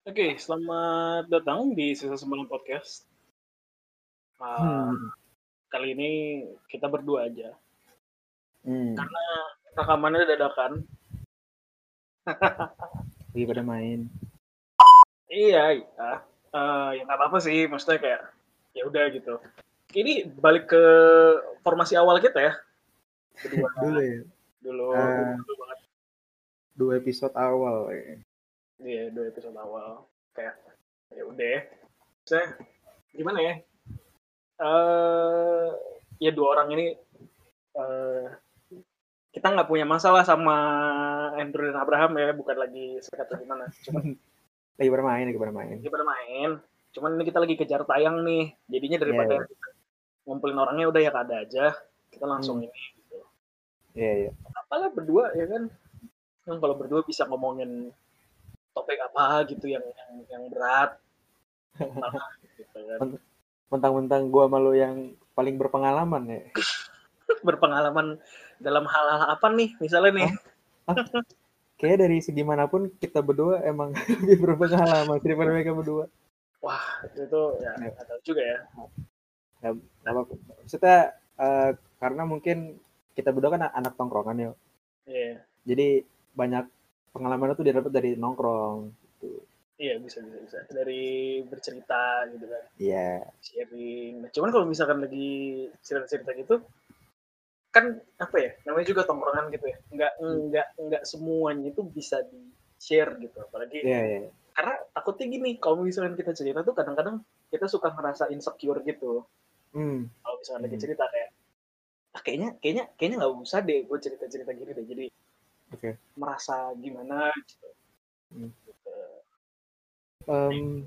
Oke, selamat datang di Sisa Semalam Podcast. Uh, Hmm. Kali ini kita berdua aja, Hmm. karena rekamannya dadakan. Lagi pada main. Iya, iya. Eh, ya nggak apa-apa sih, maksudnya kayak ya udah gitu. Ini balik ke formasi awal kita ya, berdua Dulu ya. dulu, Ah. dulu banget. Dua episode awal. ya. Iya, dua episode awal. Kayak ya udah. Saya gimana ya? Eh, ya dua orang ini eh kita nggak punya masalah sama Andrew dan Abraham ya, bukan lagi sekat atau gimana. Cuma Lagi pada main, lagi pada main. kita pada main. Cuman ini kita lagi kejar tayang nih. Jadinya daripada Iya, kita ngumpulin orangnya udah ya ada aja. Kita langsung Hmm. ini gitu. Iya, iya. Apalah berdua ya kan. Kan kalau berdua bisa ngomongin topik apa gitu yang yang, yang berat. Apa gitu kan. Mentang-mentang gua malu yang paling berpengalaman ya. Berpengalaman dalam hal-hal apa nih? Misalnya nih. Kayaknya dari segi mana pun kita berdua emang lebih berpengalaman daripada mereka berdua. Wah, itu ya Ya. nggak tahu juga ya. Kalau maksudnya eh, karena mungkin kita berdua kan anak tongkrongan ya. Iya. Jadi banyak pengalaman itu didapat dari nongkrong. Gitu. Iya, bisa bisa bisa. Dari bercerita gitu kan. Iya. sharing. Nah, cuman kalau misalkan lagi cerita-cerita gitu, kan apa ya? Namanya juga tongkrongan gitu ya. Nggak nggak nggak semuanya itu bisa di share gitu. Apalagi Iya, iya. karena takutnya gini, kalau misalkan kita cerita tuh kadang-kadang kita suka ngerasa insecure gitu. Hmm. Kalau misalkan lagi Hmm. cerita kayak, ah, kayaknya kayaknya kayaknya nggak usah deh gue cerita-cerita gini deh. Jadi Oke. merasa gimana gitu. Hmm. Em,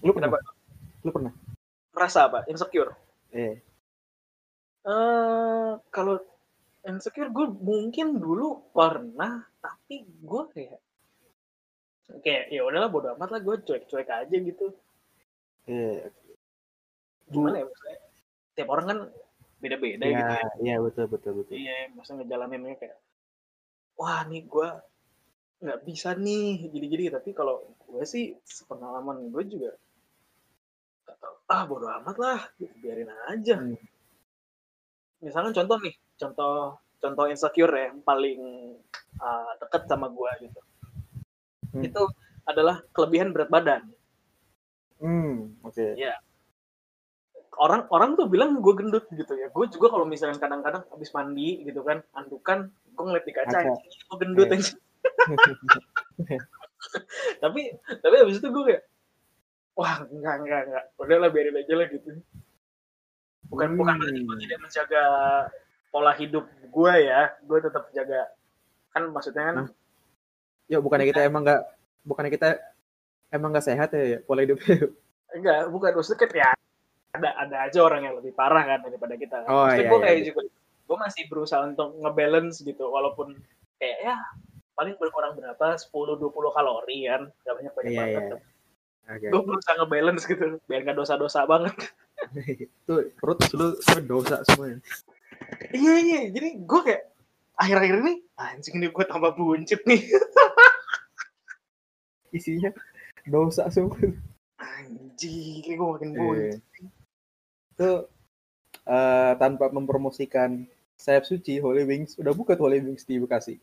lu pernah? Kenapa? Lu pernah? Merasa apa? Insecure. Eh. eh kalau insecure gue mungkin dulu pernah tapi gue kayak kayak ya udahlah bodo amat lah gue cuek-cuek aja gitu Eh. gimana ya maksudnya tiap orang kan beda-beda Iya, gitu ya iya betul betul betul. iya maksudnya ngejalaninnya kayak wah nih gue nggak bisa nih gini-gini tapi kalau gue sih sepengalaman gue juga ah bodo amat lah gitu, biarin aja Hmm. misalkan contoh nih contoh contoh insecure ya yang paling uh, deket sama gue gitu Hmm. itu adalah kelebihan berat badan Hmm, oke. Iya. orang orang tuh bilang gue gendut gitu ya gue juga kalau misalnya kadang-kadang habis mandi gitu kan andukan gue ngeliat di kaca gue gendut Iya. anjing. tapi tapi habis itu gue kayak wah enggak enggak enggak udahlah biarin aja lah gitu bukan bukan Hmm. berarti gue tidak menjaga pola hidup gue ya gue tetap jaga kan maksudnya kan Hah? Ya bukannya kita emang nggak, bukannya kita emang nggak sehat ya, ya pola hidupnya. enggak bukan maksudnya kan ya ada ada aja orang yang lebih parah kan daripada kita Oh, maksudnya iya, gue iya, kayak iya. juga gue masih berusaha untuk ngebalance gitu walaupun kayak ya paling berkurang berapa 10-20 kalori kan gak banyak banyak Iya, banget iya. Oke. gue berusaha ngebalance gitu biar gak dosa-dosa banget Tuh perut lu dosa semuanya. iya iya jadi gue kayak akhir-akhir ini anjing ini gue tambah buncit nih Isinya dosa semua. anjing ini gue makin Iya. buncit Itu eh, tanpa mempromosikan sayap suci Holy Wings udah buka tuh Holy Wings di Bekasi.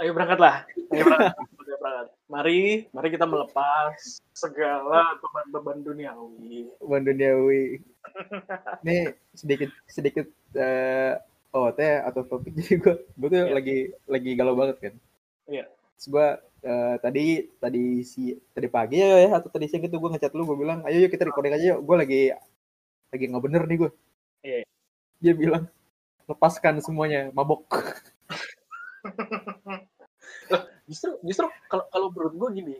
ayo berangkat lah ayo berangkat Ayo berangkat mari mari kita melepas segala beban-beban duniawi Bukan duniawi. Ini sedikit sedikit eh oh teh atau topik jadi gue gue tuh Iya. lagi lagi galau banget kan. Iya. Terus gue eh, tadi tadi si tadi pagi ya, ya atau tadi siang itu gue ngechat lu gue bilang ayo yuk kita recording aja yuk gue lagi lagi nggak bener nih gue. Iya. Dia bilang lepaskan semuanya mabok. justru justru kalau kalau menurut gue gini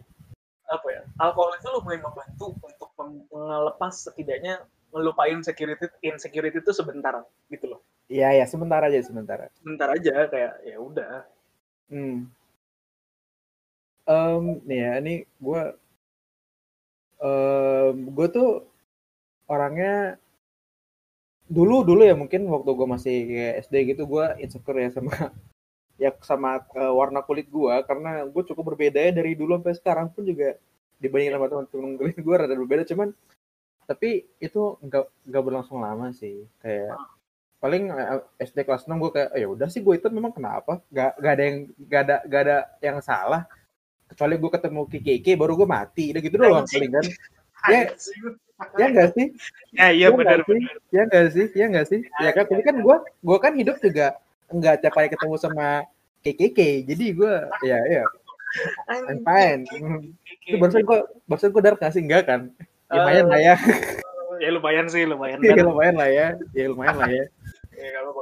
apa ya alkohol itu lumayan membantu untuk melepas setidaknya ngelupain security insecurity itu sebentar gitu loh Iya ya sebentar aja sebentar. sebentar aja kayak ya udah Hmm. Em, nih ya, ini gue, em, gue tuh orangnya dulu dulu ya mungkin waktu gue masih SD gitu gue insecure ya sama ya sama uh, warna kulit gue karena gue cukup berbeda ya dari dulu sampai sekarang pun juga dibanding sama teman-teman kulit gue rada berbeda. Cuman tapi itu nggak nggak berlangsung lama sih. Kayak paling eh, SD kelas 6 gue kayak oh, ya udah sih gue itu memang kenapa? Nggak nggak ada yang nggak ada nggak ada yang salah. Kecuali gue ketemu Kiki baru gue mati. Udah gitu doang paling kan ya. Ya enggak sih? Ya iya ya benar sih? ya enggak sih? Ya enggak sih? Ya kan tapi kan gue gue kan hidup juga enggak tiap hari ketemu sama KKK jadi gue ya ya. I'm fine. Itu barusan gue barusan gue dark sih? Enggak kan? Lumayan lah ya. Ya lumayan sih lumayan ya lumayan lah ya. Ya lumayan lah ya. Ya nah,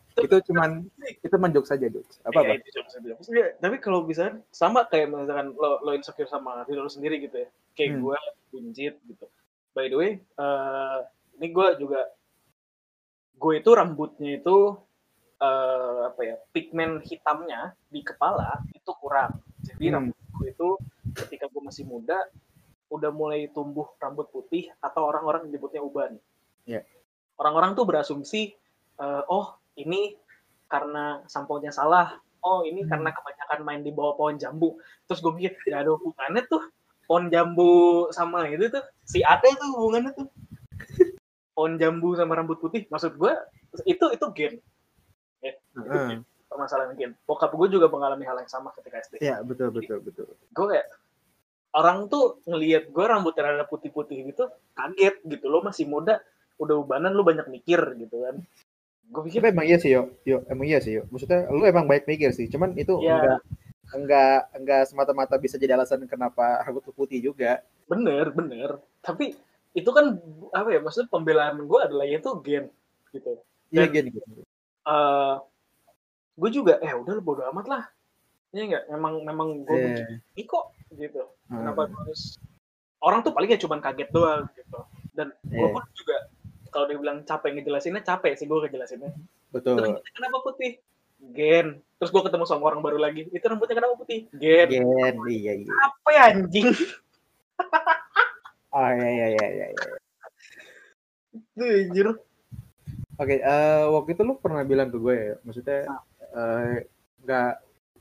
itu cuman itu menjok saja jokes apa apa ya, tapi kalau bisa sama kayak misalkan lo lo insecure sama diri lo sendiri gitu ya kayak hmm. gue buncit gitu by the way uh, ini gue juga gue itu rambutnya itu uh, apa ya pigmen hitamnya di kepala itu kurang jadi hmm. rambut gue itu ketika gue masih muda udah mulai tumbuh rambut putih atau orang-orang menyebutnya uban. Yeah. Orang-orang tuh berasumsi, uh, oh ini karena sampo-nya salah, oh ini hmm. karena kebanyakan main di bawah pohon jambu. Terus gue mikir, ya ada hubungannya tuh pohon jambu sama itu tuh, si ada tuh hubungannya tuh. pohon jambu sama rambut putih, maksud gue itu itu gen. Ya, uh. permasalahan gen. Bokap gue juga mengalami hal yang sama ketika SD. Iya, betul, betul, betul. Gue kayak, orang tuh ngelihat gue rambutnya rada putih-putih gitu kaget gitu lo masih muda udah ubanan lo banyak mikir gitu kan gue pikir emang iya sih yo. Yo emang iya sih yo. Maksudnya lo emang baik mikir sih cuman itu ya. enggak enggak enggak semata-mata bisa jadi alasan kenapa rambut putih juga. Bener bener. Tapi itu kan apa ya maksudnya pembelaan gue adalah itu gen gitu. Iya gen gitu. uh, gue juga eh udah lo bodo amat lah. Iya enggak memang memang gue yeah. begini kok gitu. Hmm. kenapa harus orang tuh palingnya cuma kaget doang gitu. Dan yeah. gue pun juga kalau dia bilang capek ngejelasinnya capek sih gue ngejelasinnya. Betul. Terus kenapa putih? Gen. Terus gue ketemu sama orang baru lagi. Itu rambutnya kenapa putih? Gen. Gen. Iya iya. Apa ya anjing? Oh iya iya iya iya, iya. Tuh, anjir. Oke, okay, uh, eh, waktu itu lu pernah bilang ke gue ya, maksudnya uh, nggak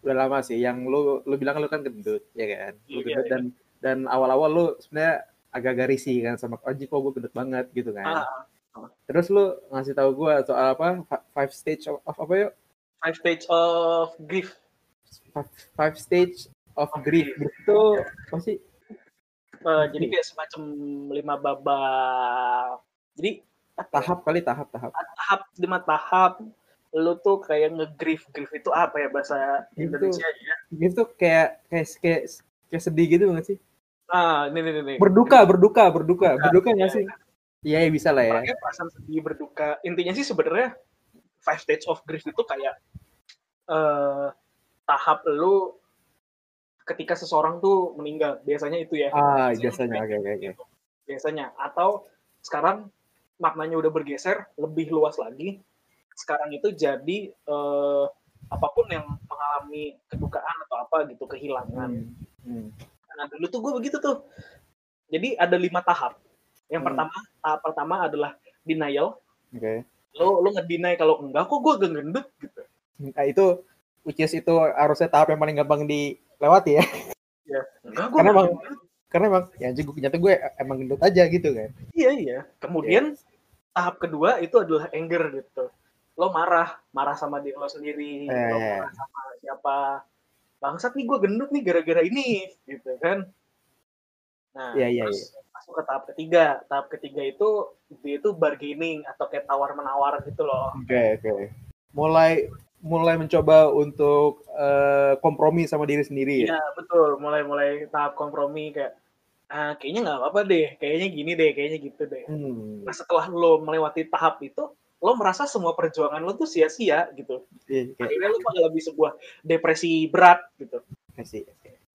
udah lama sih yang lu lu bilang lu kan gendut ya kan? Lu iya, gendut iya. dan dan awal-awal lu sebenarnya agak-agak risih kan sama Oji kok gue gendut banget gitu kan? Ah, ah. Terus lu ngasih tahu gue soal apa five stage of, of apa yuk? Five stage of grief. Five, five stage of grief. Itu apa sih? Uh, jadi kayak semacam lima babak jadi tahap kali tahap tahap. Tahap lima tahap. Lu tuh kayak ngegrief grief itu apa ya bahasa Indonesia ya? grief tuh kayak kayak kayak, kayak sedih gitu nggak sih? Ah ini ini ini berduka berduka berduka. Berduka, berduka nggak ya. sih iya ya, bisa lah ya Pakai perasaan sedih berduka intinya sih sebenarnya five stage of grief itu kayak uh, tahap lu ketika seseorang tuh meninggal biasanya itu ya ah biasanya oke oke oke biasanya atau sekarang maknanya udah bergeser lebih luas lagi sekarang itu jadi uh, apa pun yang mengalami kedukaan atau apa gitu kehilangan. Hmm. Hmm. Nah dulu tuh gue begitu tuh. Jadi ada lima tahap. Yang hmm. pertama tahap pertama adalah denial. Oke. Okay. Lo lo ngedinai kalau enggak kok gue gendut gitu. Nah itu which is itu harusnya tahap yang paling gampang dilewati ya. Ya. Enggak gue. Karena emang karena emang ya gue nyata gue emang gendut aja gitu kan. Iya iya. Kemudian yeah. tahap kedua itu adalah anger gitu lo marah marah sama diri lo sendiri eh. lo marah sama siapa bangsat nih gue gendut nih gara-gara ini gitu kan nah yeah, yeah, terus yeah. Masuk ke tahap ketiga tahap ketiga itu dia itu bargaining atau kayak tawar menawar gitu loh oke okay, oke okay. mulai mulai mencoba untuk uh, kompromi sama diri sendiri ya? Iya betul, mulai mulai tahap kompromi kayak ah, kayaknya nggak apa-apa deh, kayaknya gini deh, kayaknya gitu deh. Hmm. Nah setelah lo melewati tahap itu, lo merasa semua perjuangan lo tuh sia-sia gitu. Iya, okay. Akhirnya lo mengalami sebuah depresi berat gitu. Depresi,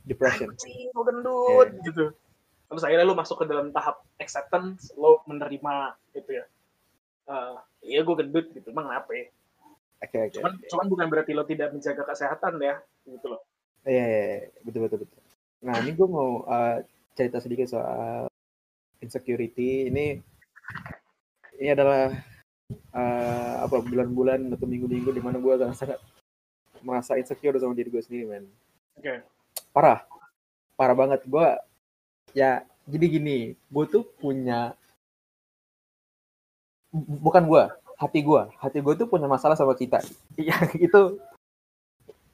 depression. Anjing, gendut yeah. gitu. Terus akhirnya lo masuk ke dalam tahap acceptance, lo menerima gitu ya. Uh, iya gue gendut gitu, emang apa ya? Okay, okay, cuman, okay. cuman bukan berarti lo tidak menjaga kesehatan ya, gitu loh. Iya, yeah, yeah, betul betul betul. Nah ini gue mau uh, cerita sedikit soal insecurity. Ini ini adalah uh, apa bulan-bulan atau minggu-minggu di mana gue sangat sangat merasa insecure sama diri gue sendiri men Oke. parah parah banget gue ya jadi gini gue tuh punya bu- bukan gue hati gue hati gue tuh punya masalah sama cinta iya itu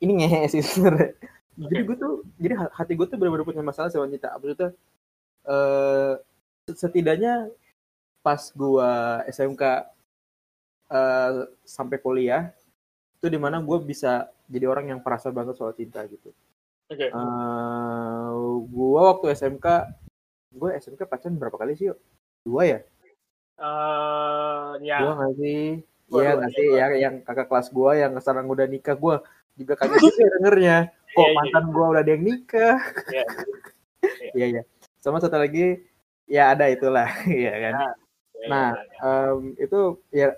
ini ngehe sih sebenarnya. Jadi gue tuh jadi ha- hati gue tuh benar-benar punya masalah sama cinta maksudnya eh setidaknya pas gue SMK eh, sampai kuliah itu di mana gue bisa jadi orang yang perasa banget soal cinta gitu. Oke. Eh, gua waktu SMK, gue SMK pacaran berapa kali sih yuk? Dua ya? Eh, ya. Dua nggak sih? Iya nggak iya, sih? dua. Ya, yang kakak kelas gua yang sekarang udah nikah, gua juga kaget juga dengernya. Kok Iya, iya, mantan gua udah ada yang nikah? Iya. Iya iya. Sama satu lagi, ya ada itulah, ya kan. Ya, Nah, ya, ya. em, itu ya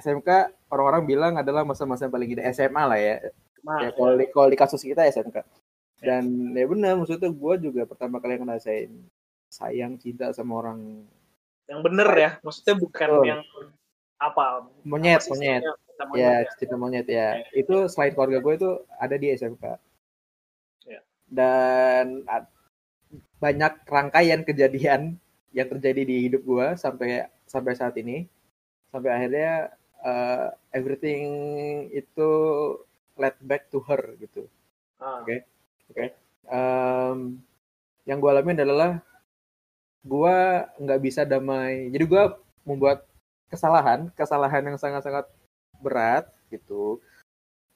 SMK orang-orang bilang adalah masa-masa yang paling gede SMA lah ya. Nah, ya kalau di, kalau di kasus kita SMK dan ya benar maksudnya gue juga pertama kali ngerasain sayang cinta sama orang yang bener ya. Maksudnya bukan Betul. yang apa? monyet apa sih monyet ya ya. cinta monyet ya itu selain keluarga gue itu ada di SMK Ya. dan banyak rangkaian kejadian yang terjadi di hidup gue sampai sampai saat ini sampai akhirnya uh, everything itu led back to her gitu Ah, Oke. Em, yang gue alamin adalah gue nggak bisa damai. Jadi gue membuat kesalahan, kesalahan yang sangat-sangat berat gitu,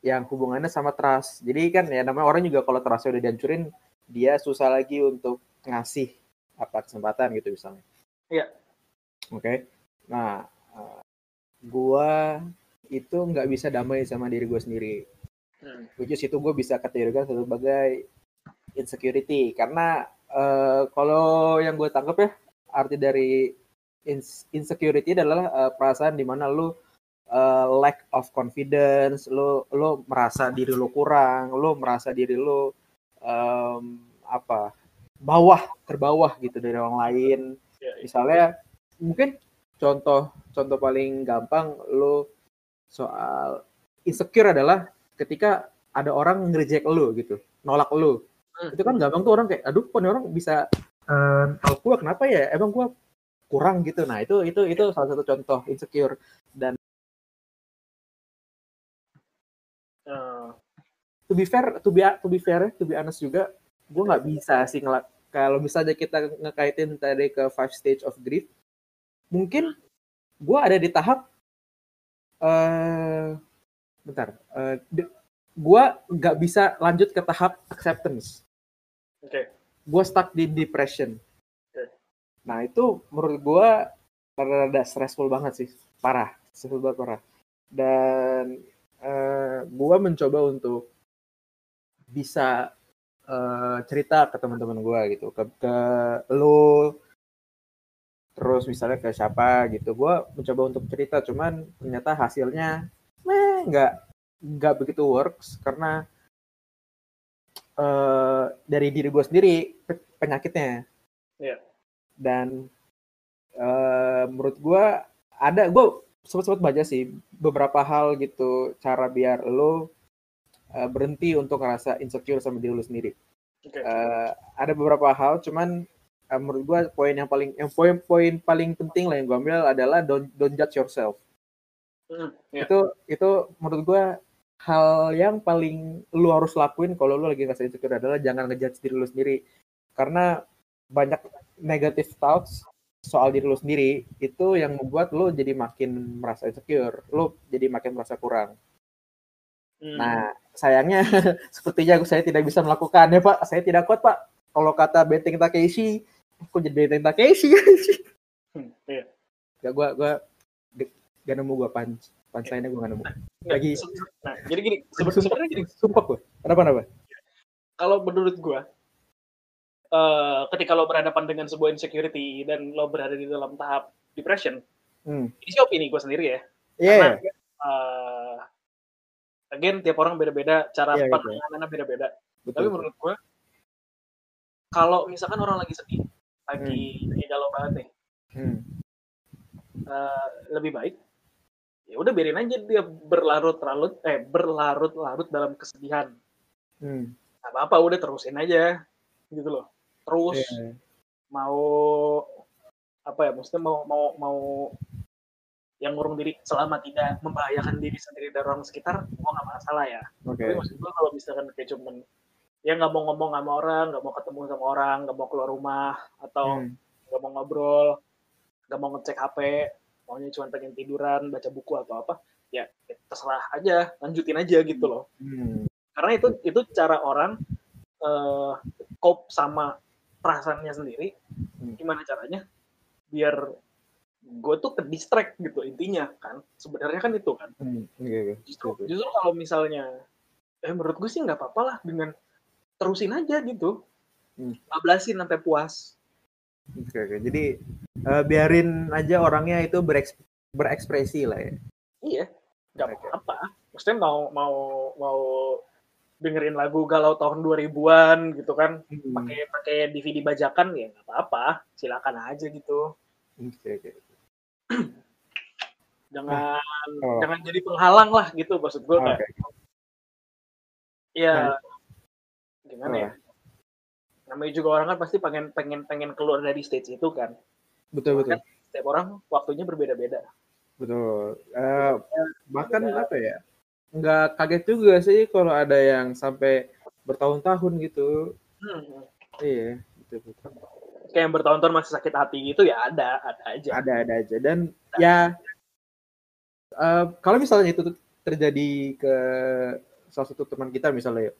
yang hubungannya sama trust. Jadi kan ya namanya orang juga kalau trustnya udah dihancurin, dia susah lagi untuk ngasih apa kesempatan gitu misalnya. Iya. Oke. Nah, eh, gua itu nggak bisa damai sama diri gue sendiri hmm. which is itu gue bisa kategorikan sebagai insecurity karena eh, kalau yang gue tangkap ya arti dari ins- insecurity adalah eh, perasaan di mana lu eh, lack of confidence lu lu merasa diri lu kurang lu merasa diri lu em, apa bawah terbawah gitu dari orang lain Ya, ya. misalnya mungkin contoh contoh paling gampang lu soal insecure adalah ketika ada orang ngereject lu gitu nolak lu. Hmm. itu kan gampang tuh orang kayak aduh kok orang bisa eh tahu gua? Kenapa ya? Emang gua kurang gitu. Nah itu itu itu salah satu contoh insecure dan Eh, to be fair to be to be fair to be honest juga gua nggak bisa sih ngelak kalau misalnya kita ngekaitin tadi ke five stage of grief mungkin gua ada di tahap eh bentar eh de- gua nggak bisa lanjut ke tahap acceptance Oke. gue stuck di depression. Oke. Nah itu menurut gue rada stressful banget sih, parah, stressful banget parah. Dan eh gue mencoba untuk bisa eh, cerita ke teman-teman gue gitu, ke, ke lo, terus misalnya ke siapa gitu. Gue mencoba untuk cerita, cuman ternyata hasilnya, nggak nggak begitu works karena eh dari diri gue sendiri pe- penyakitnya. Iya. Dan eh menurut gue ada gue sempat sempat baca sih beberapa hal gitu cara biar lo eh, berhenti untuk ngerasa insecure sama diri lo sendiri. Oke. Eh, ada beberapa hal, cuman eh, menurut gue poin yang paling yang poin-poin paling penting lah yang gue ambil adalah don't don't judge yourself. Hmm, ya. Itu itu menurut gue hal yang paling lu harus lakuin kalau lu lagi ngerasa insecure adalah jangan ngejudge diri lu sendiri karena banyak negative thoughts soal diri lu sendiri itu yang membuat lu jadi makin merasa insecure lu jadi makin merasa kurang Hmm. nah sayangnya sepertinya saya tidak bisa melakukannya pak saya tidak kuat pak kalau kata Benteng Takeshi kok jadi Benteng Takeshi Hmm, iya. gak gua gua gak nemu gua punch punchline gua gak nemu Nggak, Lagi- Nah, jadi gini, sebenarnya gini, sumpah gua kenapa kenapa kalau menurut gua eh ketika lo berhadapan dengan sebuah insecurity dan lo berada di dalam tahap depression, hmm. ini sih opini gua sendiri ya. iya Karena eh, again tiap orang beda-beda, cara Iya, gitu. penanganannya beda-beda. betul Tapi menurut gua kalau misalkan orang lagi sedih, lagi lagi galau banget nih, Hmm. eh, lebih baik ya udah biarin aja dia berlarut-larut eh berlarut-larut dalam kesedihan Hmm. nggak apa-apa udah terusin aja gitu loh terus Iya. mau apa ya maksudnya mau mau mau yang ngurung diri selama tidak membahayakan diri sendiri dan orang sekitar gua nggak masalah ya Oke. tapi maksud gua kalau misalkan kayak cuman ya nggak mau ngomong sama orang nggak mau ketemu sama orang nggak mau keluar rumah atau Hmm. nggak mau ngobrol nggak mau ngecek HP maunya cuma pengen tiduran baca buku atau apa ya terserah aja lanjutin aja gitu loh Hmm. karena itu itu cara orang eh cope sama perasaannya sendiri Hmm. gimana caranya biar gue tuh ke distract gitu intinya kan sebenarnya kan itu kan Hmm. Oke, oke. justru Oke. justru kalau misalnya eh menurut gue sih nggak apa-apa lah dengan terusin aja gitu Hmm. bablasin sampai puas Oke, oke. Jadi eh, biarin aja orangnya itu bereks- berekspresi lah ya. iya nggak Oke. apa-apa maksudnya mau mau mau dengerin lagu galau tahun 2000-an gitu kan Hmm. pakai pakai DVD bajakan ya nggak apa-apa silakan aja gitu Oke, oke. jangan Oh. jangan jadi penghalang lah gitu maksud gue Oke. kayak ya gimana Oh. ya namanya juga orang kan pasti pengen pengen pengen keluar dari stage itu kan Betul, betul. Setiap orang waktunya berbeda-beda Betul. Eh, bahkan apa ya? Nggak kaget juga sih kalau ada yang sampai bertahun-tahun gitu. hmm. Iya, betul, betul. kayak yang bertahun-tahun masih sakit hati gitu ya ada ada aja Ada ada aja dan ya eh, kalau misalnya itu terjadi ke salah satu teman kita misalnya,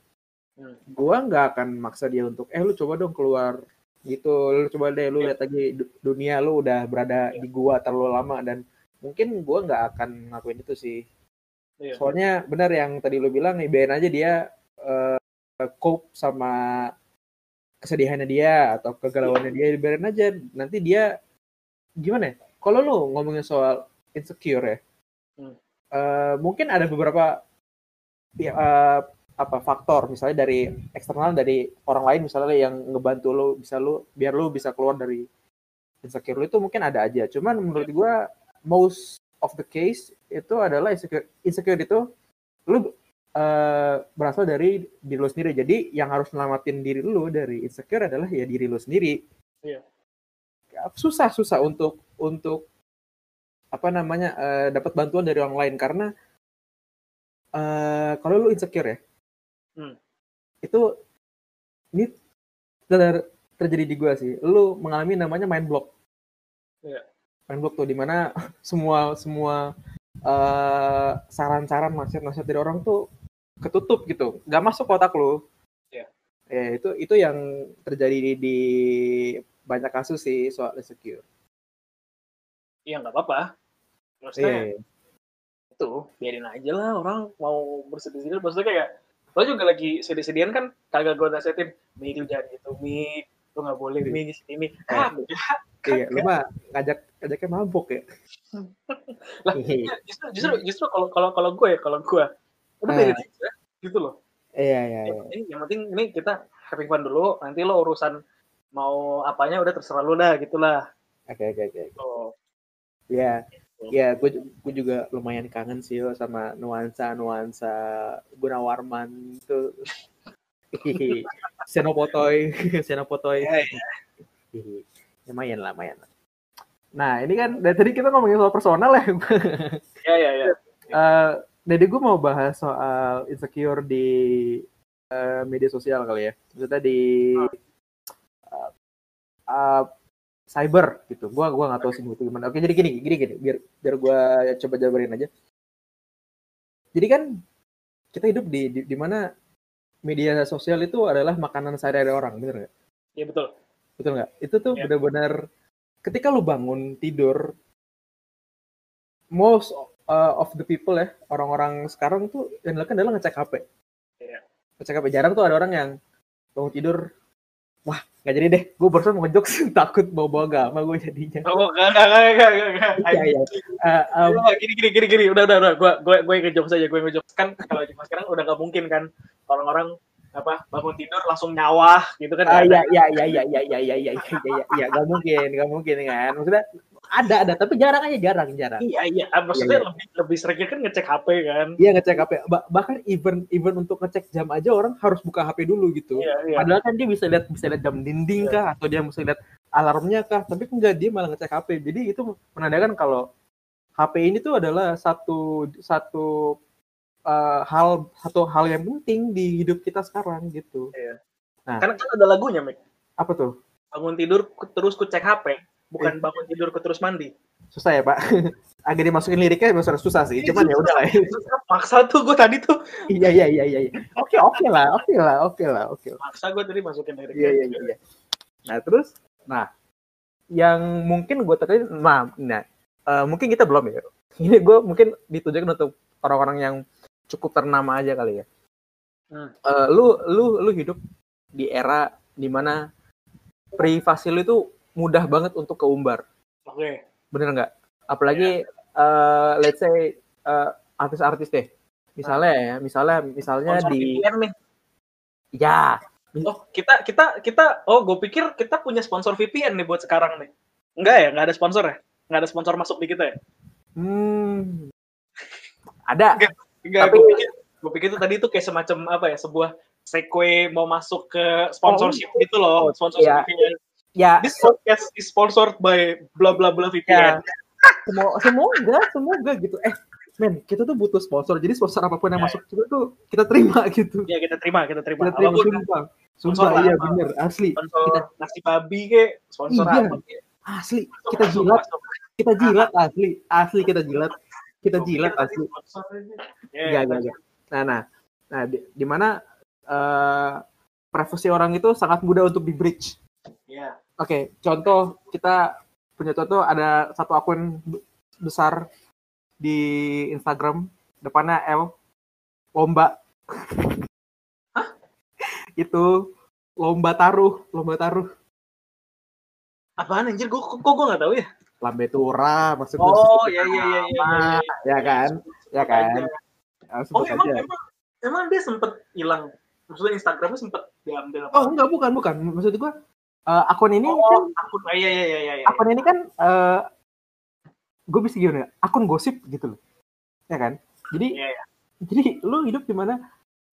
Hmm. gua nggak akan maksa dia untuk eh lu coba dong keluar gitu, lu coba deh lu Iya. lihat lagi du- dunia lu udah berada di gua terlalu lama dan mungkin gua nggak akan ngakuin itu sih. Iya. Soalnya benar yang tadi lu bilang, nih biarin aja dia eh, cope sama kesedihannya dia atau kegalauannya dia, biarin aja. Nanti dia gimana ya? Kalau lu ngomongin soal insecure ya, Hmm. eh, mungkin ada beberapa ya, eh, apa faktor misalnya dari eksternal dari orang lain misalnya yang ngebantu lu bisa lu biar lu bisa keluar dari insecure lu itu mungkin ada aja. Cuman menurut gua most of the case itu adalah insecure, insecure itu lu eh, berasal dari diri lu sendiri. Jadi yang harus selamatin diri lu dari insecure adalah ya diri lu sendiri. Iya. Susah susah untuk untuk apa namanya eh, dapat bantuan dari orang lain karena eh, kalau lu insecure ya, Hmm. itu ini ter- terjadi di gua sih. Lu mengalami namanya mind block. Iya. Mind block tuh di mana semua semua eh, saran-saran nasihat-nasihat dari orang tuh ketutup gitu, nggak masuk ke otak lu. Iya. Ya itu itu yang terjadi di, di banyak kasus sih soal insecure. Iya nggak apa-apa. Maksudnya Iya. itu biarin aja lah orang mau bersedih-sedih. Maksudnya kayak lo juga lagi sedih-sedihan kan kagak gue nasihatin Mi lu jangan gitu Mi lu nggak boleh Mi di sini Mi ah enggak. Iya, lu mah ngajak ngajaknya mabuk ya. Lah, Iya. justru justru justru kalau kalau kalau gue ya kalau gue udah Ah. biarin aja gitu loh Iya, iya, iya. yang penting ini kita having fun dulu nanti lo urusan mau apanya udah terserah lo dah gitulah Oke, oke, oke. oh Ya, ya, gue gue juga lumayan kangen sih yo sama nuansa nuansa Gunawarman itu. Senopotoy, Senopotoy. Iya, iya. Hihi. Lumayan lah, lumayan. lah. Nah, ini kan dari tadi kita ngomongin soal personal ya. ya ya ya Eh, jadi gue mau bahas soal insecure di eh, media sosial kali ya. Maksudnya di eh, eh, cyber gitu. Gua gua nggak tahu sih itu gimana. Oke, jadi gini, gini gini, biar biar gua coba jabarin aja. Jadi kan kita hidup di di, di mana media sosial itu adalah makanan sehari-hari orang, bener nggak? Iya betul Betul nggak? Itu tuh Iya. benar-benar ketika lu bangun tidur, most uh, of the people ya, orang-orang sekarang tuh yang dilakukan adalah ngecek HP. Iya. Ngecek HP. Jarang tuh ada orang yang bangun tidur, wah nggak jadi deh, gue barusan mau ngejokes takut bawa-bawa agama gue jadinya. oh enggak enggak enggak enggak, enggak Iya, iya. Uh, um, gini gini gini gini. Udah udah udah. Gue gue gue ngejok saja gue ngejok kan kalau cuma sekarang udah nggak mungkin kan. Orang-orang apa bangun tidur langsung nyawah gitu kan ah, iya, iya, iya, iya, iya, iya, iya, iya, iya, iya, iya, nggak mungkin, nggak mungkin kan. Maksudnya ada ada. Tapi jarang aja jarang jarang. Iya iya, Ah, maksudnya Iya, iya. lebih lebih seringnya kan ngecek HP kan. Iya ngecek HP Ba- bahkan even even untuk ngecek jam aja orang harus buka HP dulu gitu. Iya iya. padahal kan dia bisa lihat bisa lihat jam dinding Iya. kah atau dia bisa lihat alarmnya kah. Tapi enggak dia malah ngecek HP jadi itu menandakan kalau HP ini tuh adalah satu satu eh, hal satu hal yang penting di hidup kita sekarang gitu. Karena kan ada lagunya, Mik. apa tuh? Bangun tidur terus ku cek HP, bukan bangun tidur ku terus mandi. susah ya pak agak dimasukin liriknya memang susah sih cuman ya udah lah Maksa tuh gue tadi tuh. iya iya iya iya oke oke lah oke lah oke lah oke Maksa gue tadi masukin lirik. Iya iya iya. iya. Nah terus, nah yang mungkin gue terkait, nah, nah eh, mungkin kita belum ya. Ini gue mungkin ditujukan untuk orang-orang yang cukup ternama aja kali ya. Hmm. Eh, lu lu lu hidup di era di mana privasi lu itu mudah banget untuk keumbar, Oke. bener nggak? Apalagi eh, let's say eh, artis-artis deh, misalnya ya, misalnya misalnya Sponsor di VPN nih. ya Oh, kita kita kita oh gue pikir kita punya sponsor VPN nih buat sekarang nih. Enggak ya, enggak ada sponsor ya? Enggak ada sponsor masuk di kita ya? hmm, ada Enggak, Tapi- gue pikir gue pikir itu tadi itu kayak semacam apa ya, sebuah segue mau masuk ke sponsorship gitu loh, sponsorship iya. VPN. Ya This podcast is sponsored by bla bla bla Ya, VPN. semua semoga semoga gitu eh men kita tuh butuh sponsor jadi sponsor apa pun yang Ya, masuk itu tuh kita terima gitu Ya kita terima, kita terima. kita terima Apa pun sumpah sumpah iya apa. bener asli sponsor Kita- nasi babi ke, sponsor Iya. apa kek. asli Masuk, kita masuk, jilat masuk. kita jilat asli asli kita jilat kita jilat asli. Ya, enggak, enggak. Nah, nah, nah, di, di mana eh, privasi orang itu sangat mudah untuk di breach. Ya. Oke, contoh kita punya contoh ada satu akun be- besar di Instagram depannya L lomba. Itu lomba taruh, lomba taruh. Apaan anjir? Gue kok gue nggak tahu ya. Lambe tura maksud gua Oh, sih. ya ya ya ya. Ah, ya kan? Ya kan? Ya, Oh, emang aja. emang emang dia sempet hilang. Maksudnya Instagramnya sempet diambil apa? Oh, enggak bukan, bukan. Maksud gua eh, akun ini kan Oh, akun ah, iya iya iya iya. iya. akun ini kan eh gue bisa gimana ya, akun gosip gitu loh ya kan jadi Iya, iya. jadi lu hidup di mana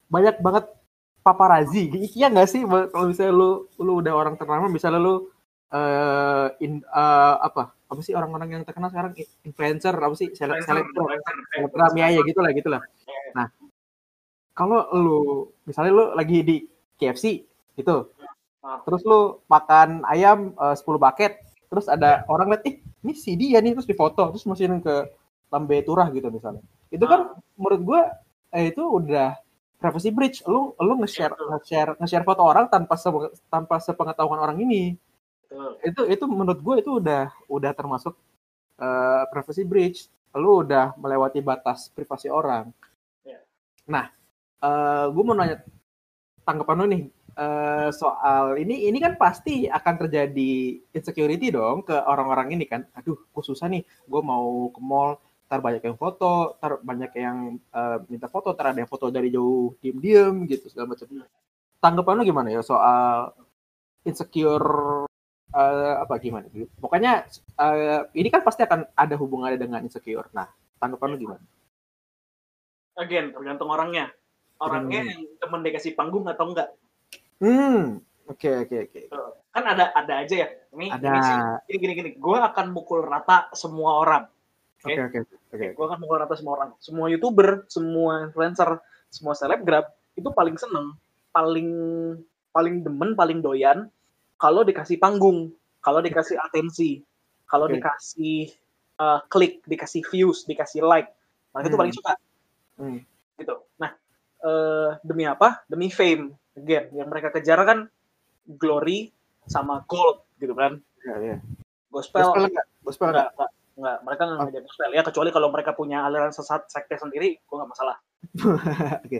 banyak banget paparazi iya nggak sih kalau misalnya lu lu udah orang ternama misalnya lu eh in, eh, apa apa sih orang-orang yang terkenal sekarang influencer apa sih seleb selebgram ya ya gitulah gitulah Iya. nah kalau lu misalnya lu lagi di KFC gitu Ah. Terus lu makan ayam eh, 10 bucket terus ada orang lihat ih ini si dia nih terus difoto terus masukin ke lambe turah gitu misalnya itu kan menurut gua eh, itu udah privacy breach lu lu nge-share Betul. nge-share nge-share foto orang tanpa se- tanpa sepengetahuan orang ini Betul. itu itu menurut gue itu udah udah termasuk eh, privacy breach lu udah melewati batas privasi orang Ya. nah gue mau nanya tanggapan lu nih eh, soal ini ini kan pasti akan terjadi insecurity dong ke orang-orang ini kan aduh gue susah nih gue mau ke mall ntar banyak yang foto ntar banyak yang eh, minta foto ntar ada yang foto dari jauh diem-diem gitu segala macam tanggapan lu gimana ya soal insecure eh, apa gimana gitu. Pokoknya eh, ini kan pasti akan ada hubungannya dengan insecure. Nah, tanggapan lu gimana? Again, tergantung orangnya. Orangnya yang temen dikasih panggung atau enggak. Hmm, oke oke oke. Kan ada ada aja ya. Ini Ada. ini sih gini gini gini. Gue akan mukul rata semua orang. Oke oke oke. Gue akan mukul rata semua orang. Semua youtuber, semua influencer, semua selebgram itu paling seneng, paling paling demen, paling doyan kalau dikasih panggung, kalau dikasih atensi, kalau Oke. dikasih uh, klik, dikasih views, dikasih like. Mereka itu Hmm. paling suka. Hmm. gitu. Nah, eh, demi apa? Demi fame. Again, yang mereka kejar kan glory sama gold gitu kan. Iya iya. Gospel, Gospel enggak? Gospel enggak? enggak, enggak. Mereka nggak Oh. gospel ya kecuali kalau mereka punya aliran sesat sekte sendiri, gua nggak masalah. Oke.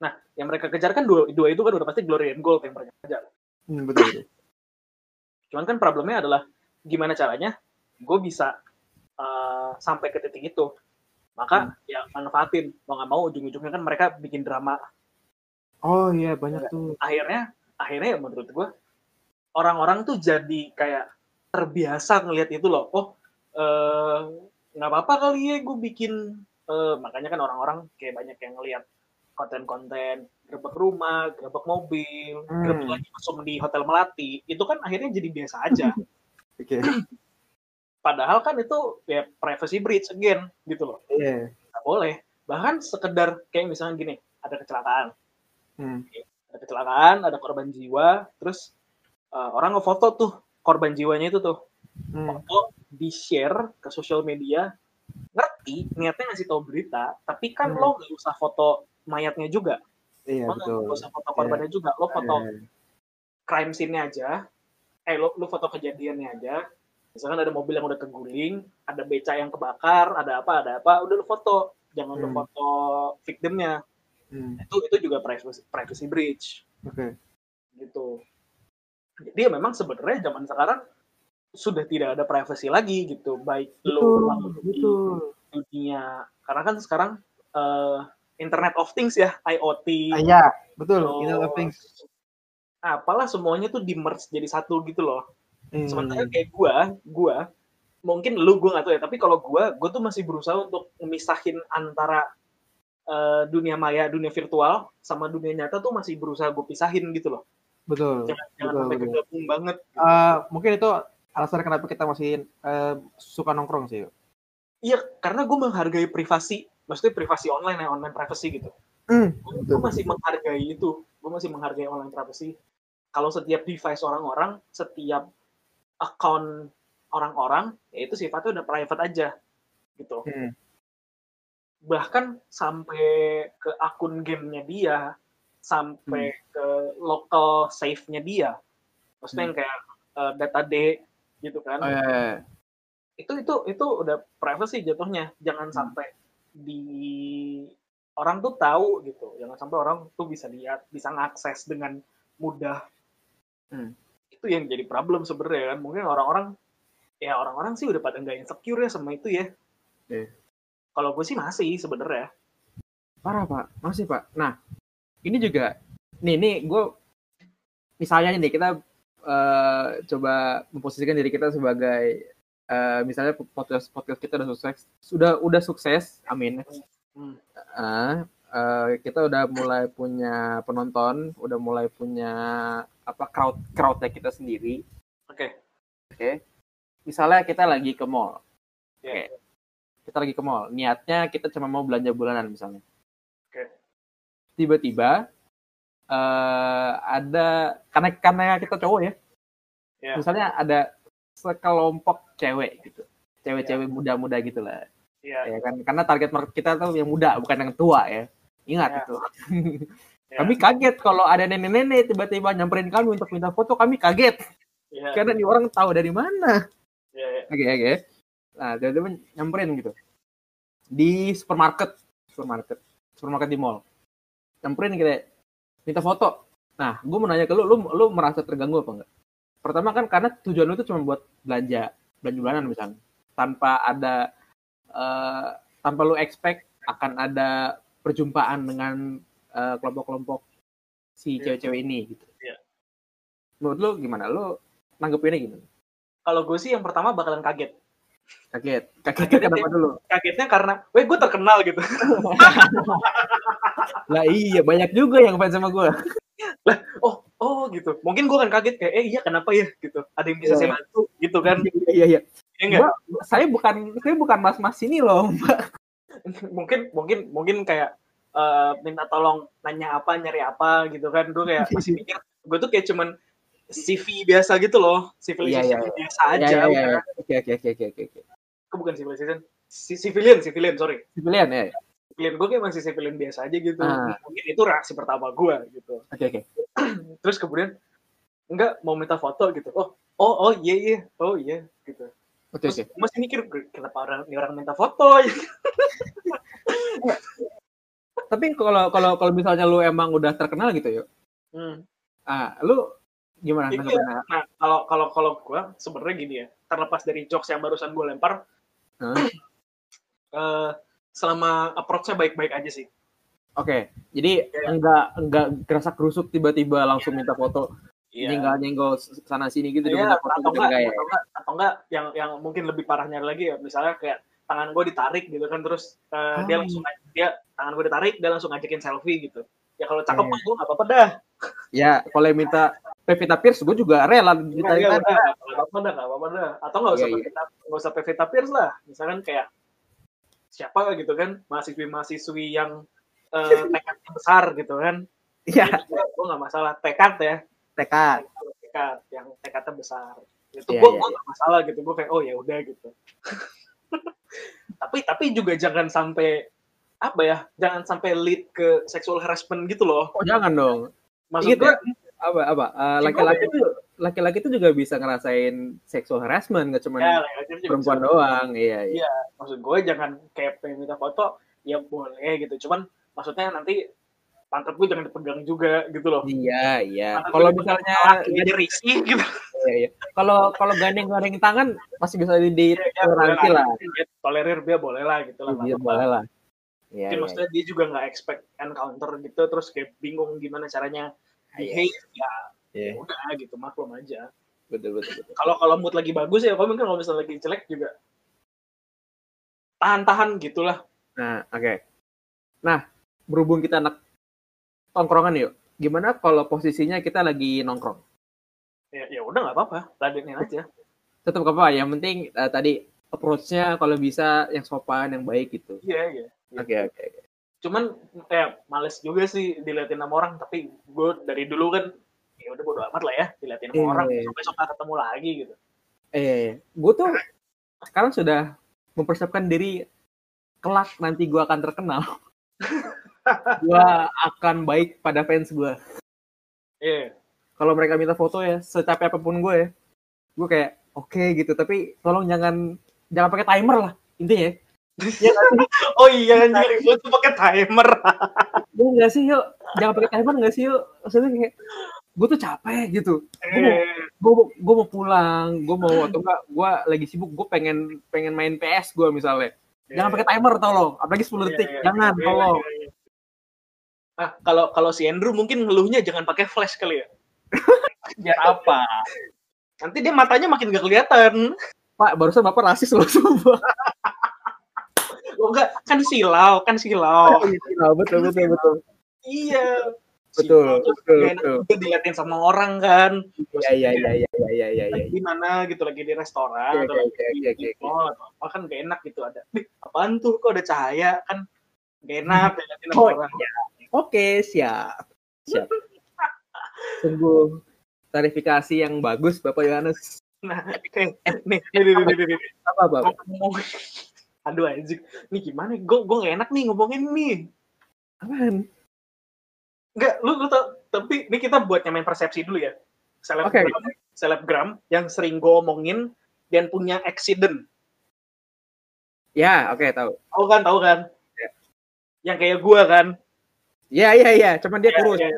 Nah, yang mereka kejar kan dua, dua itu kan udah pasti glory and gold yang mereka kejar. Hmm, betul betul. Cuman kan problemnya adalah gimana caranya gue bisa eh, sampai ke titik itu. Maka ya manfaatin mau nggak mau ujung-ujungnya kan mereka bikin drama Oh iya banyak tuh. akhirnya akhirnya ya menurut gue orang-orang tuh jadi kayak terbiasa ngelihat itu loh oh eh nggak apa-apa kali ya gue bikin eh, makanya kan orang-orang kayak banyak yang ngeliat konten-konten gerbek rumah, gerbek mobil, Hmm. gerbek lagi mesum di hotel melati, itu kan akhirnya jadi biasa aja. Oke. Padahal kan itu ya privacy breach again gitu loh. Iya. Nggak boleh. Bahkan sekedar kayak misalnya gini, ada kecelakaan. Hmm. Ada kecelakaan, ada korban jiwa, terus eh, orang ngefoto tuh korban jiwanya itu tuh. Hmm. Foto di-share ke sosial media, ngerti niatnya ngasih tahu berita, tapi kan Hmm. lo nggak usah foto mayatnya juga. Iya Lo betul. nggak usah foto korbannya juga. Lo foto Iya. crime scene-nya aja. Eh, lo, lo foto kejadiannya aja. Misalkan ada mobil yang udah keguling, ada beca yang kebakar, ada apa, ada apa, udah lo foto. Jangan lo Hmm. foto victimnya. Hmm. Itu itu juga privacy, privacy breach Oke. gitu. Jadi ya memang sebenarnya zaman sekarang sudah tidak ada privacy lagi gitu, baik lo di dunia karena kan sekarang eh, Internet of Things ya, IoT, Ah, Iya, betul. terus Internet of Things. apalah semuanya tuh di merge jadi satu gitu loh. Hmm. Sementara kayak gua, gua mungkin lu gua nggak tahu ya, tapi kalau gua, gua tuh masih berusaha untuk memisahin antara eh, dunia maya, dunia virtual sama dunia nyata tuh masih berusaha gue pisahin gitu loh. Betul. Jangan, jangan Betul, sampai kegabung banget. Eh, mungkin itu alasan kenapa kita masih eh, suka nongkrong sih. Iya, karena gue menghargai privasi, maksudnya privasi online ya, online privacy gitu. Hmm. gue masih menghargai itu gue masih menghargai online privacy kalau setiap device orang-orang setiap account orang-orang ya itu sifatnya udah private aja gitu Hmm. Bahkan sampai ke akun gamenya dia sampai Hmm. ke local save-nya dia maksudnya yang kayak eh, data D gitu kan Oh, iya, iya. itu itu itu udah privacy jatuhnya jangan Hmm. sampai di orang tuh tahu gitu jangan sampai orang tuh bisa lihat bisa ngakses dengan mudah Hmm. itu yang jadi problem sebenarnya kan mungkin orang-orang ya orang-orang sih udah pada nggak insecure ya sama itu ya Iya. Kalau gue sih masih sebenarnya Parah pak, masih pak. Nah, ini juga, nih, nih gue, misalnya nih kita eh, coba memposisikan diri kita sebagai, eh, misalnya podcast podcast kita udah sukses, sudah udah sukses, amin. Ah, eh, kita udah mulai punya penonton, udah mulai punya apa crowd crowdnya kita sendiri. oke Oke, misalnya kita lagi ke mall, Iya. Oke. Kita lagi ke mall, niatnya kita cuma mau belanja bulanan misalnya. Oke. Tiba-tiba eh ada karena karena kita cowok ya, ya misalnya ada sekelompok cewek gitu, cewek-cewek muda-muda gitu lah, ya kan? Karena target market kita tuh yang muda, bukan yang tua ya. Ingat Ya. itu. ya, Kami kaget kalau ada nenek-nenek tiba-tiba nyamperin kami untuk minta foto, kami kaget ya, karena nih orang tahu dari mana. ya, ya. Oke oke. Nah tiba-tiba nyamperin gitu di supermarket, supermarket, supermarket di mall. Nyamperin gitu, minta foto. Nah, gue mau nanya ke lu, lu, lu merasa terganggu apa enggak? Pertama kan karena tujuan lu itu cuma buat belanja, belanja bulanan misalnya, tanpa ada, eh, tanpa lu expect akan ada perjumpaan dengan eh, kelompok-kelompok si Iya. cewek-cewek ini gitu. Iya. Menurut lu gimana? Lu nanggepinnya gimana? kalau gue sih yang pertama bakalan kaget Kaget. Kagetnya kenapa dulu? kagetnya karena weh gue terkenal gitu Lah iya, banyak juga yang fans sama gue. oh oh gitu mungkin gue kan kaget kayak eh iya kenapa ya gitu ada yang bisa Iya. saya bantu gitu kan Iya iya. ya saya bukan saya bukan mas-mas ini loh, Mbak. mungkin mungkin mungkin kayak eh, minta tolong nanya apa nyari apa gitu kan gue kayak masih mikir gue tuh kayak cuman CV biasa gitu loh civilization Iya, iya. biasa aja Iya iya iya. bukan- Oke oke oke oke oke. bukan civilization si civilian civilian sorry Civilian ya. civilian gue kayak masih civilian biasa aja gitu Ah. mungkin itu reaksi pertama gue gitu Oke oke. terus kemudian enggak mau minta foto gitu oh oh oh iya iya oh iya gitu Oke terus oke. gue masih mikir kenapa orang ini orang minta foto Tapi kalau kalau kalau misalnya lu emang udah terkenal gitu yuk. hmm. Ah, lu gimana Iya. nanggepinnya? Nah, kalau kalau kalau gue sebenarnya gini ya, terlepas dari jokes yang barusan gue lempar, Hah? eh, selama approach-nya baik-baik aja sih. Oke. Jadi Iya. enggak enggak gerasa kerusuk tiba-tiba langsung minta foto. Iya. Nyenggol nyenggol sana sini gitu Iya, minta foto atau gitu enggak, enggak ya? atau enggak, atau enggak yang yang mungkin lebih parahnya lagi ya misalnya kayak tangan gue ditarik gitu kan terus uh, dia Oh. langsung dia tangan gue ditarik dia langsung ngajakin selfie gitu ya kalau cakep Iya. mah gue nggak apa-apa dah Ya, kalau yang minta Pevita Pierce, gue juga rela Nggak, ditarik nggak, nggak, apa-apa dah nggak apa-apa dah. Atau nggak usah Iya, iya. Pevita nggak usah Pevita Pierce lah. Misalkan kayak siapa gitu kan mahasiswi mahasiswi yang uh, tekadnya besar gitu kan. Iya, gue nggak masalah. Tekad ya. Tekad. tekad yang tekadnya besar. Itu Iya, gue iya, gue nggak masalah gitu. Gue kayak oh ya udah gitu. Tapi tapi juga jangan sampai apa ya jangan sampai lead ke sexual harassment gitu loh. Oh, jangan dong. Maksud gue ya, apa apa? Eh, laki-laki tuh laki-laki tuh juga bisa ngerasain sexual harassment nggak cuma ya perempuan bisa. doang. Iya iya. Iya. maksud gue jangan kayak pengen minta foto ya boleh gitu. Cuman maksudnya nanti pantat gue jangan dipegang juga gitu loh. Iya iya. Kalau misalnya lagi aja risih gitu. Iya, iya. kalau kalau gandeng gandeng tangan masih bisa di di ya, toleransi lah. Dia tolerir dia boleh lah gitu lah Iya, boleh lah iya Mungkin iya. maksudnya dia juga nggak expect encounter gitu terus kayak bingung gimana caranya behave ya Iya, udah gitu maklum aja. Betul betul kalau kalau mood lagi bagus ya kalau mungkin kalau misalnya lagi jelek juga tahan-tahan gitulah. Nah oke. Nah berhubung kita anak tongkrongan yuk gimana kalau posisinya kita lagi nongkrong? Ya ya udah nggak apa-apa ladenin aja. Tetap apa yang penting eh, tadi approach-nya kalau bisa yang sopan yang baik gitu. Iya iya. oke oke oke. cuman kayak males juga sih diliatin sama orang tapi gue dari dulu kan ya udah bodo amat lah ya diliatin sama Iya, orang iya. sampai besok nggak ketemu lagi gitu. Eh gue tuh sekarang sudah mempersiapkan diri kelak nanti gue akan terkenal. Gue akan baik pada fans gue iya. Kalau mereka minta foto ya secapek apa pun gue ya gue kayak oke gitu. Tapi tolong jangan jangan pakai timer lah intinya ya Sih? oh iya anjir gue tuh pakai timer Iya nggak sih yuk jangan pakai timer nggak sih yuk maksudnya kayak gue tuh capek gitu gue mau Eh, gue mau, gue mau pulang gue mau atau enggak gue lagi sibuk gue pengen pengen main PS gue misalnya jangan pakai timer tolong apalagi 10 detik Iya, iya. jangan Iya, tolong iya, iya. Ah, kalau kalau si Andrew mungkin ngeluhnya jangan pakai flash kali ya. Biar apa? Nanti dia matanya makin gak kelihatan. pak barusan bapak rasis loh semua Oh enggak, kan silau, kan silau. betul betul betul iya. Betul, Silau betul, betul. juga diliatin sama orang kan. iya iya iya iya iya iya iya Lagi di mana gitu lagi di restoran Oke, atau oke, lagi oke, di, oke, di oke. mall atau apa kan gak enak gitu ada. Nih, apaan tuh kok ada cahaya kan gak enak diliatin sama Oh, orang. oke siap siap sungguh klarifikasi yang bagus bapak Yohanes Nah, nih, nih, nih, nih, nih, nih, nih. apa bapak ngomong aduh anjing. Nih gimana gue gue gak enak nih ngomongin nih. Apaan? Enggak, lu, lu tau, tapi ini kita buat nyamain persepsi dulu ya. Selebgram selebgram yang sering gue omongin dan punya accident. Ya oke tahu. Tahu kan tahu kan? Ya. yang kayak gue kan. Ya iya iya cuman dia Ya, kurus. ya,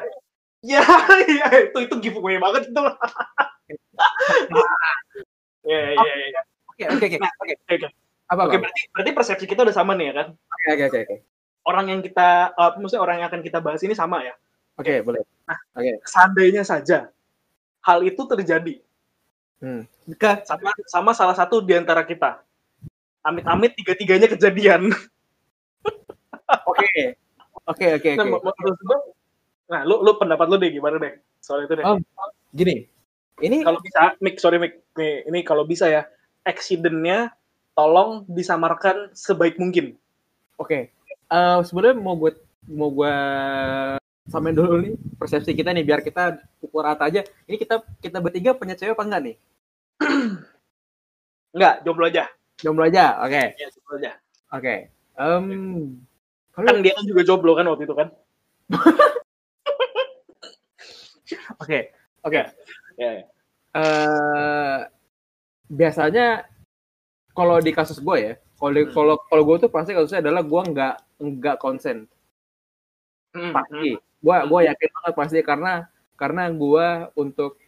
ya, ya, itu itu giveaway banget itu. Ya ya ya, ya. oke oke oke Nah, oke oke. Apa oke Bang? berarti berarti persepsi kita udah sama nih ya kan oke oke oke oke orang yang kita uh, maksudnya orang yang akan kita bahas ini sama ya oke boleh seandainya saja hal itu terjadi Hmm. sama sama salah satu di antara kita. Amit-amit tiga-tiganya kejadian. oke oke oke Nah, oke gua, nah, lu lu pendapat lu deh gimana deh soal itu deh. Oh. gini ini Kalau bisa, Mik, sorry Mik, nih, ini kalau bisa ya, accident-nya tolong disamarkan sebaik mungkin. Oke, Eh, sebenarnya mau gue mau gue samain dulu nih persepsi kita nih biar kita pukul rata aja. Ini kita kita bertiga punya cewek apa enggak nih? Enggak, jomblo aja. Jomblo aja. Oke, Ya, jomblo aja. oke. Em, kalau Kan dia kan juga jomblo kan waktu itu kan? oke oke. Ya, biasanya kalau di kasus gue ya, kalau Hmm. kalau kalau gue tuh pasti kasusnya adalah gue nggak nggak konsen Hmm, pasti. Gue gue yakin banget pasti karena karena gue untuk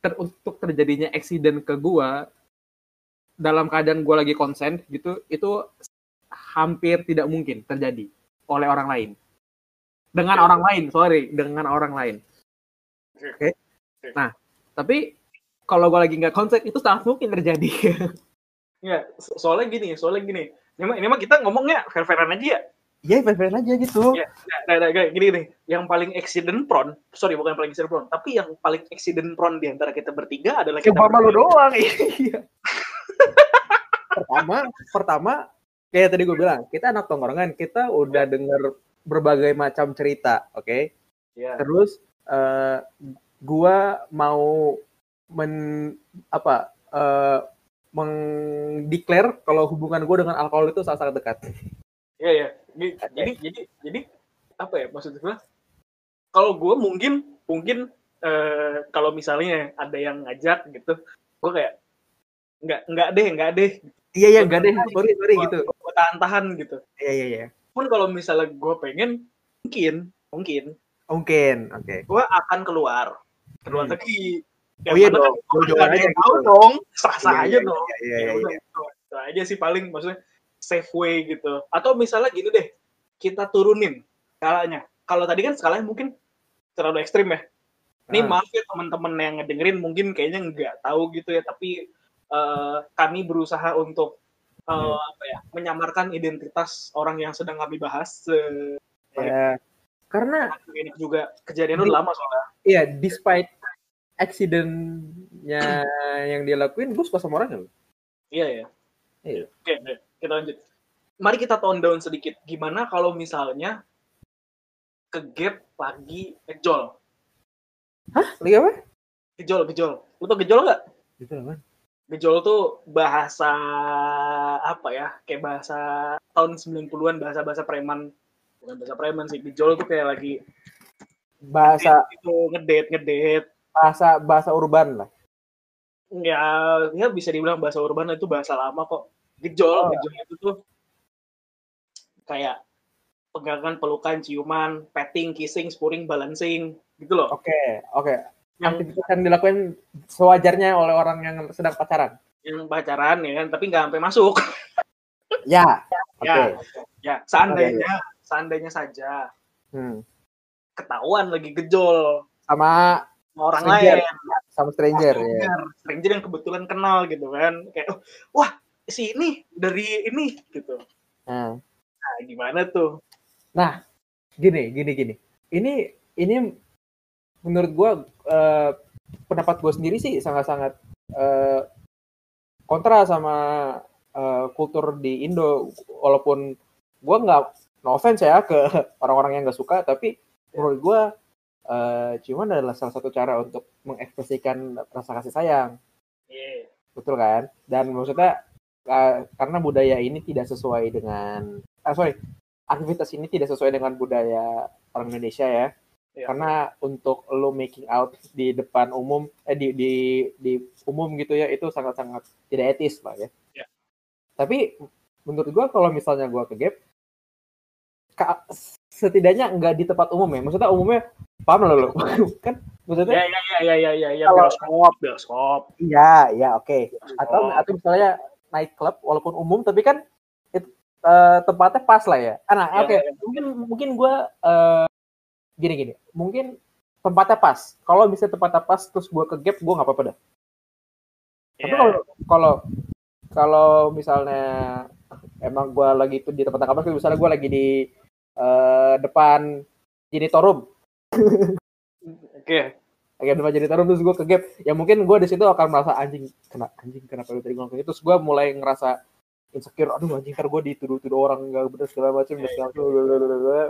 ter, untuk terjadinya accident ke gue dalam keadaan gue lagi konsen gitu itu hampir tidak mungkin terjadi oleh orang lain dengan orang lain sorry dengan orang lain Oke. oke nah tapi kalau gue lagi nggak konsen itu sangat mungkin terjadi. Ya, so- soalnya gini, soalnya gini. Ini mah, ini mah kita ngomongnya fair-fairan aja ya. Iya, fair-fair aja gitu. Iya. Nah, nah, nah, gini nih, yang paling accident prone, sorry bukan yang paling accident prone, tapi yang paling accident prone di antara kita bertiga adalah kita Cuma lu bertiga. doang. Iya. pertama, pertama kayak tadi gue bilang, kita anak tongkrongan, kita udah denger berbagai macam cerita, oke? Iya. Terus eh gua mau men apa eh mengdeklar kalau hubungan gue dengan alkohol itu sangat sangat dekat. Iya, iya. Gi- Jadi, jadi, jadi apa ya maksud gue? Kalau gue mungkin, mungkin eh, kalau misalnya ada yang ngajak gitu, gue kayak nggak nggak deh, nggak deh. Iya iya enggak deh, sorry sorry gitu. Gue tahan-tahan gitu. Iya iya iya. Pun kalau misalnya gue pengen, mungkin, mungkin Mungkin, oke. gue akan keluar, keluar Hmm. negeri. Oh iya dong, kan aja gitu. tahu dong, sah-sah Iya, aja iya, dong. Iya iya Ya iya. iya. aja sih paling maksudnya safe way gitu. Atau misalnya gini deh, kita turunin skalanya. Kalau tadi kan skalanya mungkin terlalu ekstrim ya. Ini Ah. maaf ya teman-teman yang ngedengerin mungkin kayaknya nggak tahu gitu ya, tapi eh, kami berusaha untuk Hmm. apa ya, menyamarkan identitas orang yang sedang kami bahas. Eh, Ya, karena ini juga kejadian udah lama soalnya. Iya, despite accident-nya yang dia lakuin, gue suka sama orangnya. loh. Iya ya. Iya. Oke, deh, kita lanjut. Mari kita tone down sedikit. Gimana kalau misalnya ke gap lagi ngejol? Lagi apa? Gejol, gejol. Lu tau gejol nggak? Itu apa? Gejol tuh bahasa apa ya? Kayak bahasa tahun 90-an, bahasa-bahasa preman. Bukan bahasa preman sih. Gejol tuh kayak lagi Bahasa itu ngedate, ngedate. Bahasa bahasa urban lah. Ya, ya bisa dibilang bahasa urban itu bahasa lama kok. Gejol, Oh. gejol itu tuh kayak pegangan, pelukan, ciuman, petting, kissing, spuring, balancing, gitu loh. Oke, oke. Yang Aktivitas yang dilakukan sewajarnya oleh orang yang sedang pacaran. yang pacaran ya kan, tapi nggak sampai masuk. Ya. Oke. Ya, ya seandainya, seandainya saja Hmm. ketahuan lagi gejol sama orang Stranger, lain, sama stranger ya. stranger, stranger yang kebetulan kenal gitu kan, kayak "Oh, wah si ini dari ini gitu. Nah, Nah, gimana tuh? gini, gini, gini. Ini ini menurut gua eh, pendapat gue sendiri sih sangat-sangat eh, kontra sama eh, kultur di Indo walaupun gua nggak no offense ya ke orang-orang yang nggak suka tapi menurut gua eh, ciuman adalah salah satu cara untuk mengekspresikan rasa kasih sayang Iya. betul kan dan maksudnya eh, karena budaya ini tidak sesuai dengan ah sorry aktivitas ini tidak sesuai dengan budaya orang Indonesia ya Iya. karena untuk lo making out di depan umum eh di di di umum gitu ya itu sangat-sangat tidak etis lah ya Iya. tapi menurut gua kalau misalnya gua ke gap setidaknya enggak di tempat umum ya maksudnya umumnya paham lo lo kan maksudnya Ya, ya, ya, ya, ya, ya, ya, Kalau- bioskop, bioskop. Iya, iya, oke. Atau Oh. atau misalnya night club walaupun umum tapi kan it- eh, tempatnya pas lah ya. Ah, Nah, Iya, oke. iya. Mungkin mungkin gue gini gini. Mungkin tempatnya pas. Kalau misalnya tempatnya pas terus gue ke gap gue nggak apa-apa dah. Tapi Iya. kalau kalau kalau misalnya emang gue lagi itu di tempat kampus, misalnya gue lagi di eh, depan Jinitorum, Oke. Kayak depan jadi taruh terus gue ke gap. Ya mungkin gue di situ akan merasa anjing kena anjing kenapa lu tadi ngomong gitu terus gue mulai ngerasa insecure aduh anjing ntar gue dituduh-tuduh orang nggak bener segala macam dan segala macam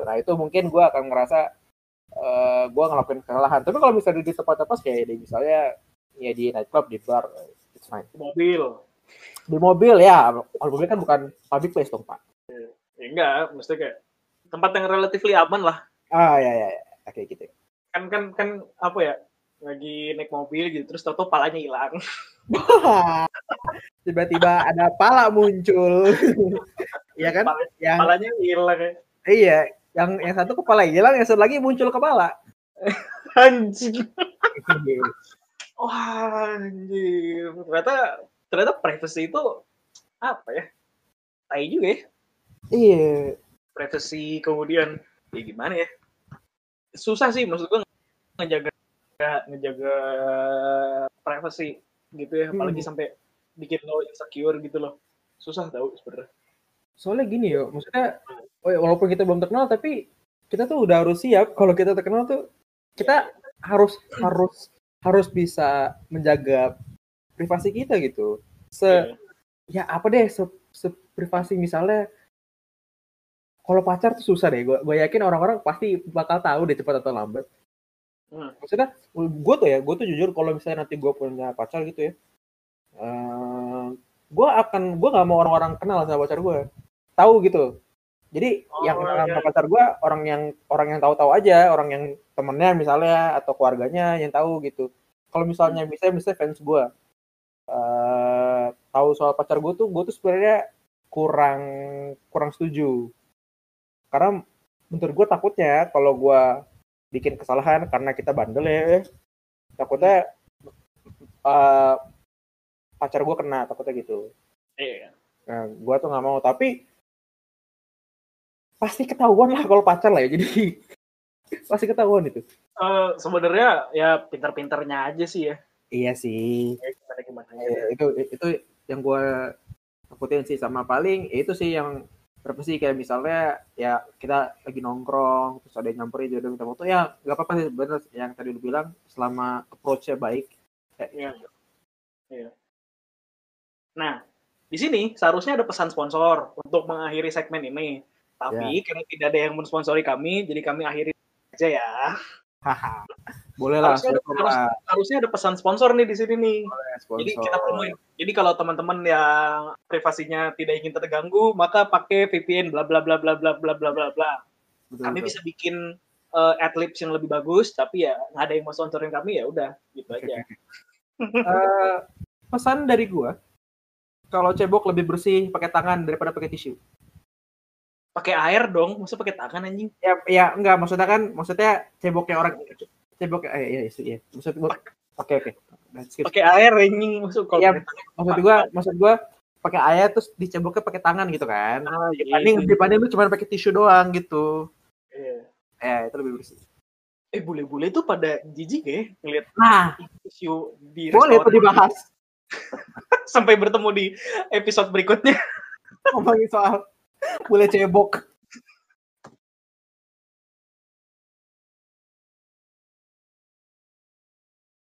nah itu mungkin gue akan ngerasa eh gue ngelakuin kesalahan. Tapi kalau misalnya di tempat apa kayak di misalnya ya di nightclub di bar it's fine. Mobil. di mobil ya. Kalau mobil kan bukan public place dong pak. Ya enggak, mesti kayak tempat yang relatifly aman lah. ah ya ya, ya. Oke gitu Kan kan kan apa ya? Lagi naik mobil gitu terus tahu palanya hilang. tiba-tiba ada pala muncul ya kan Palanya, yang palanya hilang kayak. Iya, yang yang satu kepala hilang, yang satu lagi muncul kepala. Anjing. Wah, anjir. Ternyata ternyata privacy itu apa ya? Tai juga ya. iya, Privacy kemudian ya gimana ya? Susah sih maksud gue ngejaga ngejaga privacy gitu ya apalagi Hmm. sampai bikin lo insecure gitu loh susah tau sebenarnya Soalnya gini yo, maksudnya oh ya, walaupun kita belum terkenal tapi kita tuh udah harus siap kalau kita terkenal tuh kita harus harus harus bisa menjaga privasi kita gitu. Se Iya. ya apa deh se, se privasi misalnya kalau pacar tuh susah deh. Gue yakin orang-orang pasti bakal tahu deh cepat atau lambat. Hmm. Maksudnya gue tuh ya, gue tuh jujur kalau misalnya nanti gue punya pacar gitu ya, eh gue akan gue nggak mau orang-orang kenal sama pacar gue, tahu gitu. Jadi Oh, yang kenal sama pacar gue orang yang orang yang tahu-tahu aja, orang yang temennya misalnya atau keluarganya yang tahu gitu. Kalau misalnya misalnya misalnya fans gue eh tahu soal pacar gue tuh, gue tuh sebenarnya kurang kurang setuju. Karena menurut gue takutnya kalau gue bikin kesalahan karena kita bandel ya, takutnya eh pacar gue kena, takutnya gitu. iya. Nah, gue tuh nggak mau, tapi pasti ketahuan lah kalau pacar lah ya, jadi pasti ketahuan itu. Eh, sebenarnya ya pinter-pinternya aja sih ya. Iya sih. Ya, gimana gimana Eh, itu itu yang gue takutin sih. Sama paling ya itu sih yang berapa sih kayak misalnya ya kita lagi nongkrong terus ada yang nyamperin jodoh minta foto ya nggak apa-apa sih bener yang tadi lu bilang selama approach-nya baik Iya. Iya. Nah, di sini seharusnya ada pesan sponsor untuk mengakhiri segmen ini. Tapi karena tidak ada yang mensponsori kami, jadi kami akhiri aja ya. Haha boleh lah Harusnya ada, sponsor harus- lah, harusnya ada pesan sponsor nih di sini nih. sponsor. Jadi kita promoin. Jadi kalau teman-teman yang privasinya tidak ingin terganggu, maka pakai VPN bla bla bla bla bla bla bla bla bla. Betul, Kami betul. bisa bikin uh, adlibs yang lebih bagus, tapi ya nggak ada yang mau sponsorin kami ya udah gitu aja. Eh, pesan dari gua kalau cebok lebih bersih pakai tangan daripada pakai tisu Pakai air dong, masa pakai tangan anjing? ya ya enggak maksudnya kan maksudnya ceboknya orang cebok eh iya iya iya maksud gua oke oke. Pakai air anjing masuk kalau Iya, pakai tangan. maksud gua maksud gua pakai air terus diceboknya pakai tangan gitu kan Ah, dibanding gitu. dibanding lu cuma pakai tisu doang gitu Iya. ya itu lebih bersih Eh bule-bule tuh pada jijik ya ngeliat nah isu di boleh restoran. dibahas sampai bertemu di episode berikutnya. ngomongin soal Will it a book?